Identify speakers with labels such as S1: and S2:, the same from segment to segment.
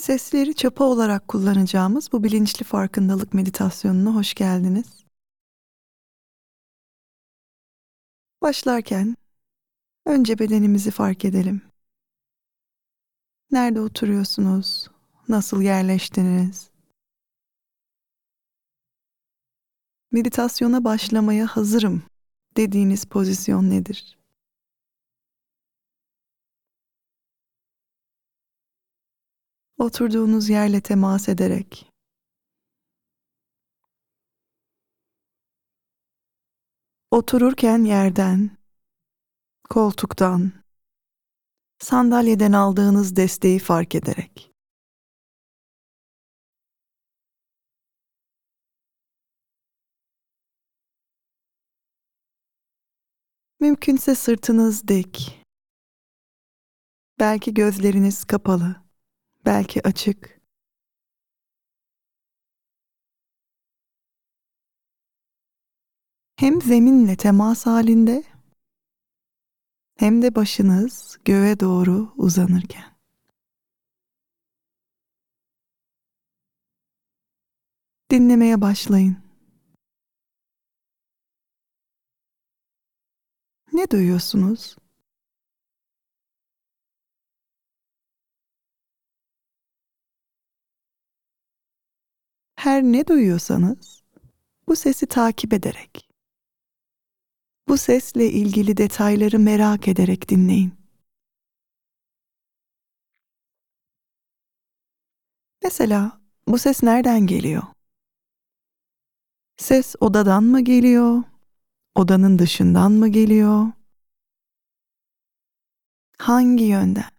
S1: Sesleri çapa olarak kullanacağımız bu bilinçli farkındalık meditasyonuna hoş geldiniz. Başlarken önce bedenimizi fark edelim. Nerede oturuyorsunuz? Nasıl yerleştiniz? Meditasyona başlamaya hazırım dediğiniz pozisyon nedir? Oturduğunuz yerle temas ederek Otururken yerden, koltuktan, sandalyeden aldığınız desteği fark ederek. Mümkünse sırtınız dik. Belki gözleriniz kapalı, belki açık. Hem zeminle temas halinde hem de başınız göğe doğru uzanırken. Dinlemeye başlayın. Ne duyuyorsunuz? Her ne duyuyorsanız bu sesi takip ederek bu sesle ilgili detayları merak ederek dinleyin. Mesela bu ses nereden geliyor? Ses odadan mı geliyor? Odanın dışından mı geliyor? Hangi yönden?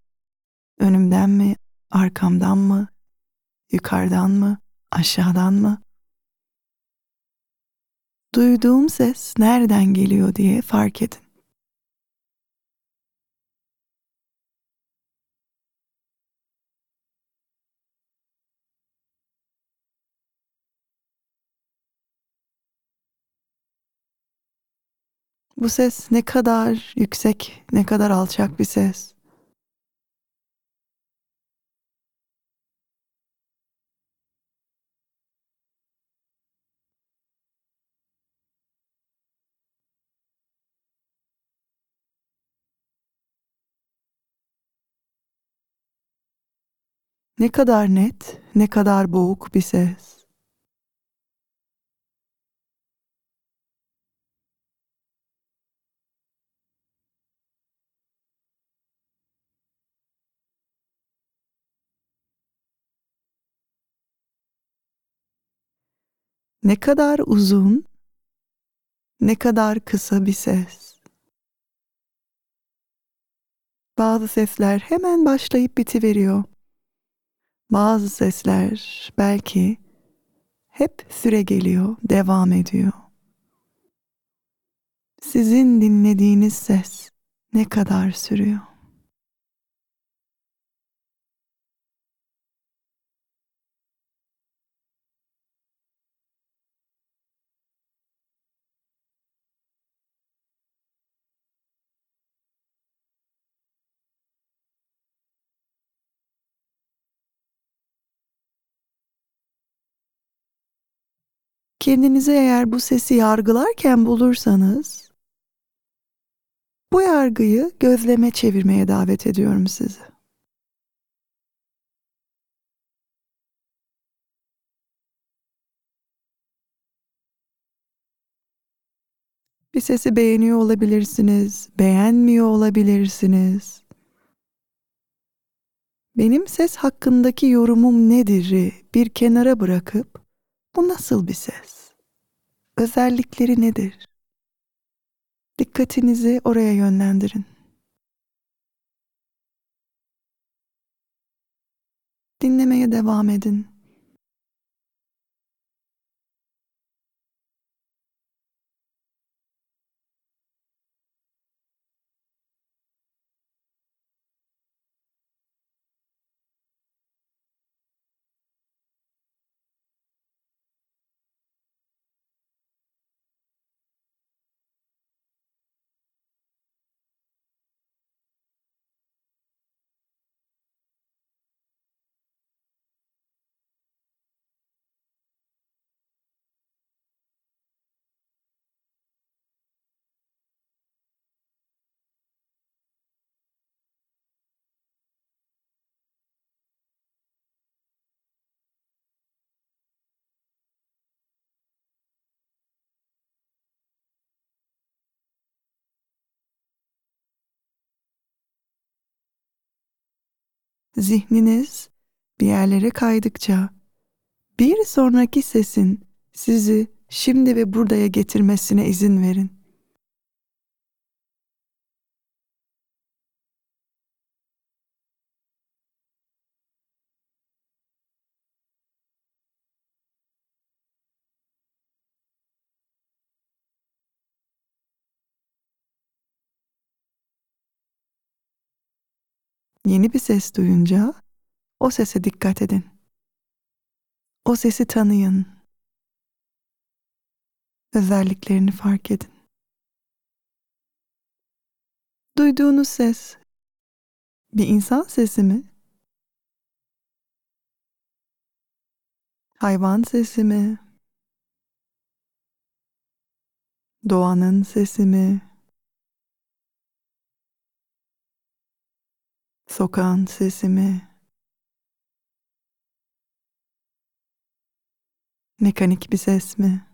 S1: Önümden mi, arkamdan mı, yukarıdan mı, aşağıdan mı? Duyduğum ses nereden geliyor diye fark edin. Bu ses ne kadar yüksek, ne kadar alçak bir ses. Ne kadar net, ne kadar boğuk bir ses. Ne kadar uzun, ne kadar kısa bir ses. Bazı sesler hemen başlayıp bitiveriyor. Bazı sesler belki hep süre geliyor, devam ediyor. Sizin dinlediğiniz ses ne kadar sürüyor? Kendinizi eğer bu sesi yargılarken bulursanız bu yargıyı gözleme çevirmeye davet ediyorum sizi. Bir sesi beğeniyor olabilirsiniz, beğenmiyor olabilirsiniz. Benim ses hakkındaki yorumum nedir'i bir kenara bırakıp bu nasıl bir ses? Özellikleri nedir? Dikkatinizi oraya yönlendirin. Dinlemeye devam edin. Zihniniz bir yerlere kaydıkça bir sonraki sesin sizi şimdi ve buradaya getirmesine izin verin. Yeni bir ses duyunca o sese dikkat edin. O sesi tanıyın. Özelliklerini fark edin. Duyduğunuz ses bir insan sesi mi? Hayvan sesi mi? Doğanın sesi mi? Sokağın sesi mi? Mekanik bir ses mi?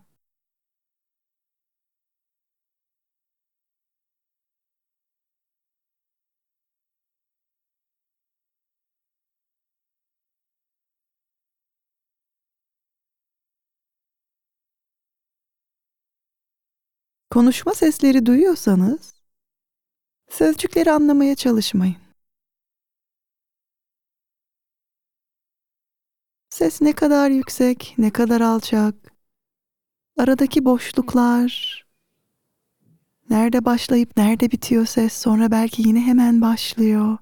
S1: Konuşma sesleri duyuyorsanız sözcükleri anlamaya çalışmayın. Ses ne kadar yüksek, ne kadar alçak, aradaki boşluklar, nerede başlayıp nerede bitiyor ses, sonra belki yine hemen başlıyor.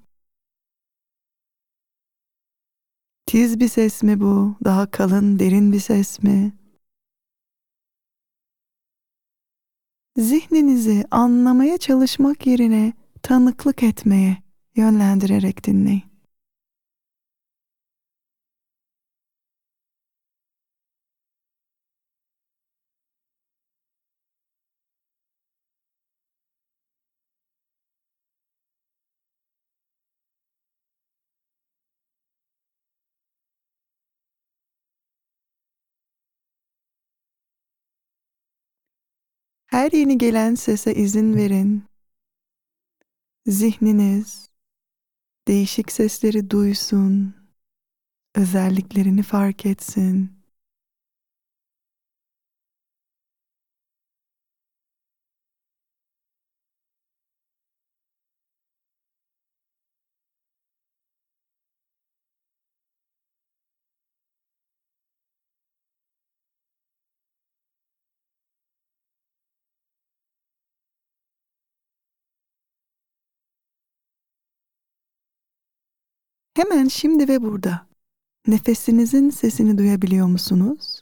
S1: Tiz bir ses mi bu? Daha kalın, derin bir ses mi? Zihninizi anlamaya çalışmak yerine tanıklık etmeye yönlendirerek dinleyin. Her yeni gelen sese izin verin. Zihniniz değişik sesleri duysun, özelliklerini fark etsin. Hemen şimdi ve burada nefesinizin sesini duyabiliyor musunuz?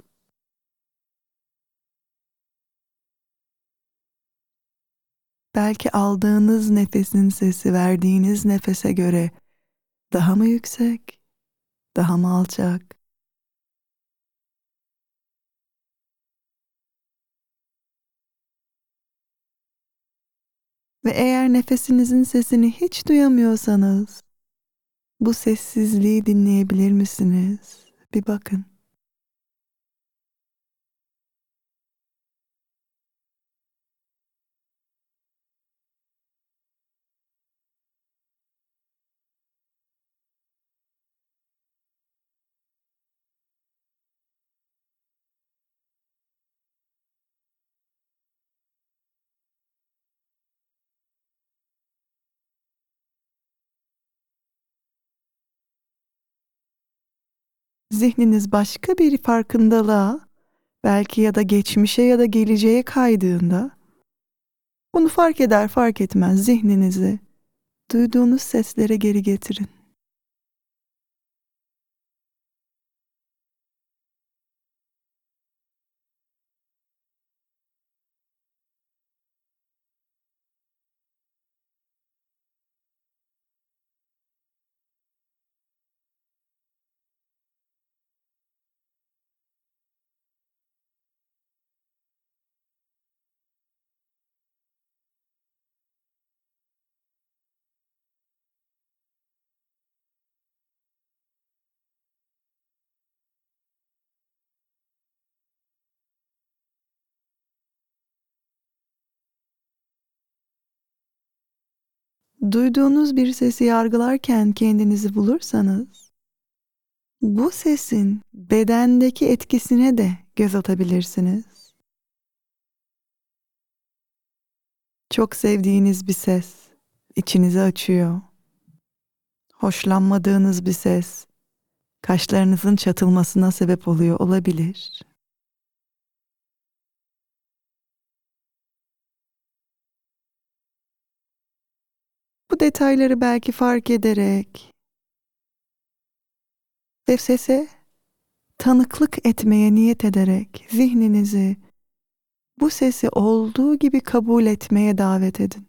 S1: Belki aldığınız nefesin sesi verdiğiniz nefese göre daha mı yüksek, daha mı alçak? Ve eğer nefesinizin sesini hiç duyamıyorsanız bu sessizliği dinleyebilir misiniz? Bir bakın. Zihniniz başka bir farkındalığa, belki ya da geçmişe ya da geleceğe kaydığında bunu fark eder fark etmez zihninizi duyduğunuz seslere geri getirin. Duyduğunuz bir sesi yargılarken kendinizi bulursanız, bu sesin bedendeki etkisine de göz atabilirsiniz. Çok sevdiğiniz bir ses içinizi açıyor. Hoşlanmadığınız bir ses kaşlarınızın çatılmasına sebep oluyor olabilir. Bu detayları belki fark ederek ve sese tanıklık etmeye niyet ederek zihninizi bu sesi olduğu gibi kabul etmeye davet edin.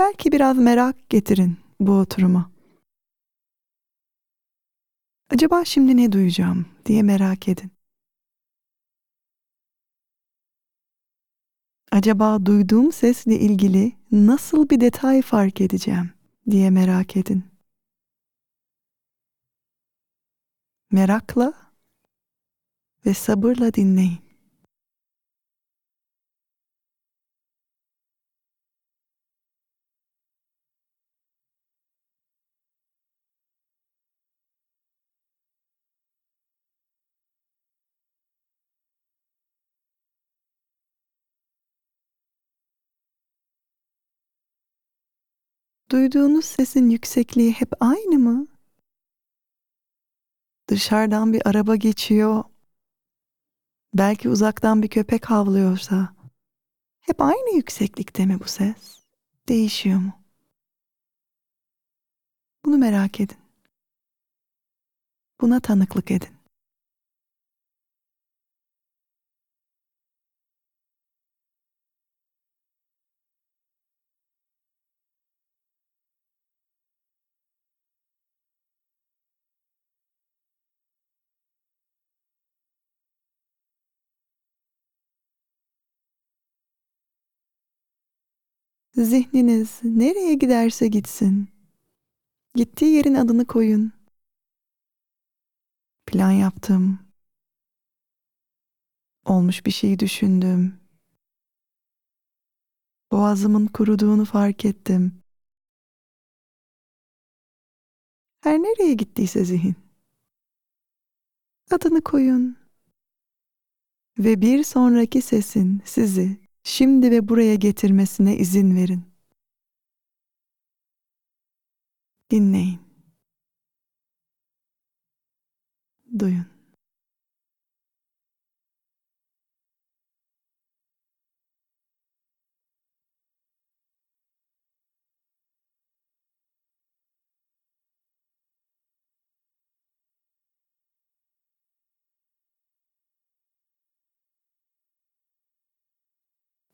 S1: Belki biraz merak getirin bu oturuma. Acaba şimdi ne duyacağım diye merak edin. Acaba duyduğum sesle ilgili nasıl bir detay fark edeceğim diye merak edin. Merakla ve sabırla dinleyin. Duyduğunuz sesin yüksekliği hep aynı mı? Dışarıdan bir araba geçiyor. Belki uzaktan bir köpek havlıyorsa hep aynı yükseklikte mi bu ses? Değişiyor mu? Bunu merak edin. Buna tanıklık edin. Zihniniz nereye giderse gitsin. Gittiği yerin adını koyun. Plan yaptım. Olmuş bir şeyi düşündüm. Boğazımın kuruduğunu fark ettim. Her nereye gittiyse zihin. Adını koyun. Ve bir sonraki sesin sizi şimdi ve buraya getirmesine izin verin. Dinleyin. Duyun.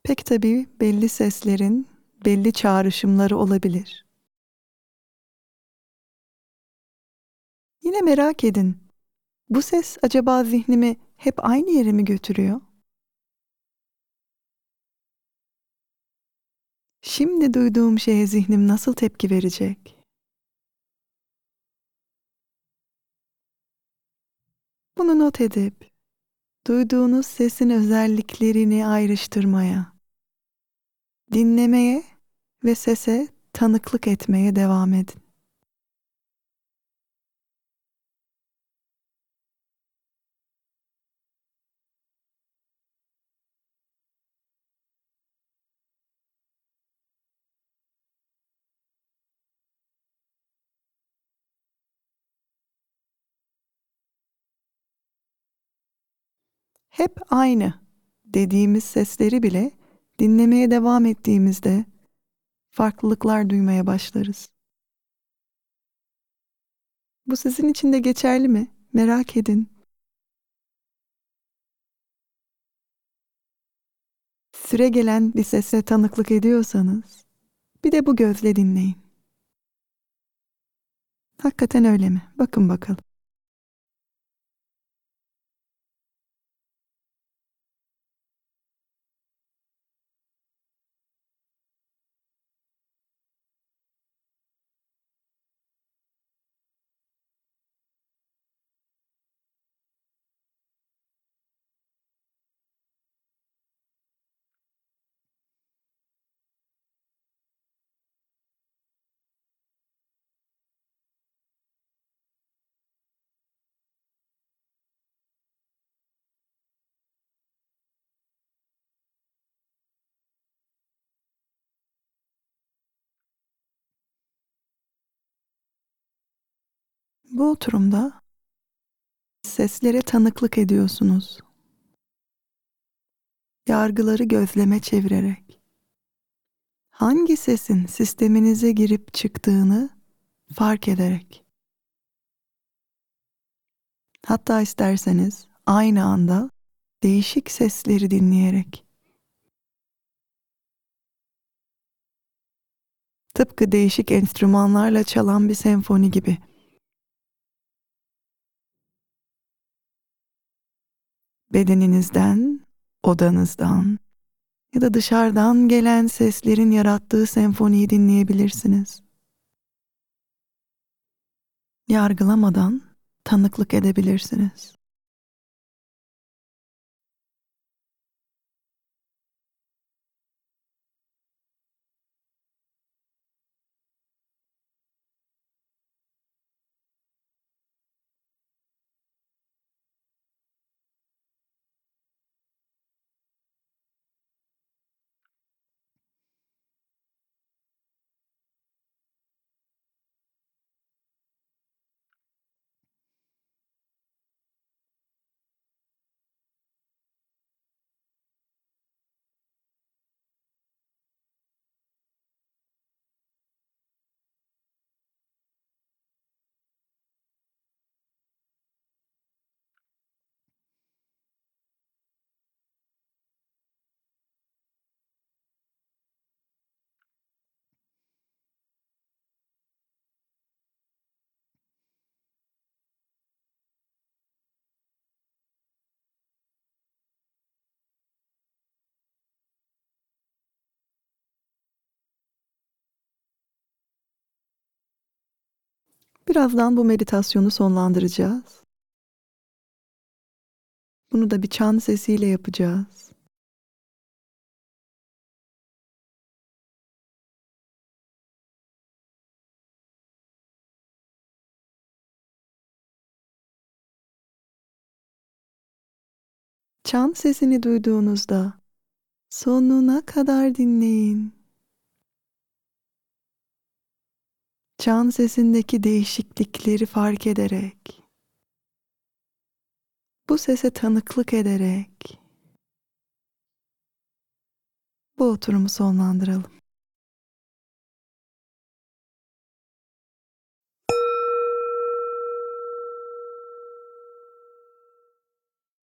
S1: Pek tabii belli seslerin belli çağrışımları olabilir. Yine merak edin. Bu ses acaba zihnimi hep aynı yere mi götürüyor? Şimdi duyduğum şeye zihnim nasıl tepki verecek? Bunu not edip duyduğunuz sesin özelliklerini ayrıştırmaya dinlemeye ve sese tanıklık etmeye devam edin. Hep aynı dediğimiz sesleri bile dinlemeye devam ettiğimizde farklılıklar duymaya başlarız. Bu sizin için de geçerli mi? Merak edin. Süre gelen bir sese tanıklık ediyorsanız bir de bu gözle dinleyin. Hakikaten öyle mi? Bakın bakalım. Bu oturumda seslere tanıklık ediyorsunuz. Yargıları gözleme çevirerek. Hangi sesin sisteminize girip çıktığını fark ederek. Hatta isterseniz aynı anda değişik sesleri dinleyerek. Tıpkı değişik enstrümanlarla çalan bir senfoni gibi. Bedeninizden, odanızdan ya da dışarıdan gelen seslerin yarattığı senfoniyi dinleyebilirsiniz. Yargılamadan tanıklık edebilirsiniz. Birazdan bu meditasyonu sonlandıracağız. Bunu da bir çan sesiyle yapacağız. Çan sesini duyduğunuzda sonuna kadar dinleyin. Çan sesindeki değişiklikleri fark ederek, bu sese tanıklık ederek bu oturumu sonlandıralım.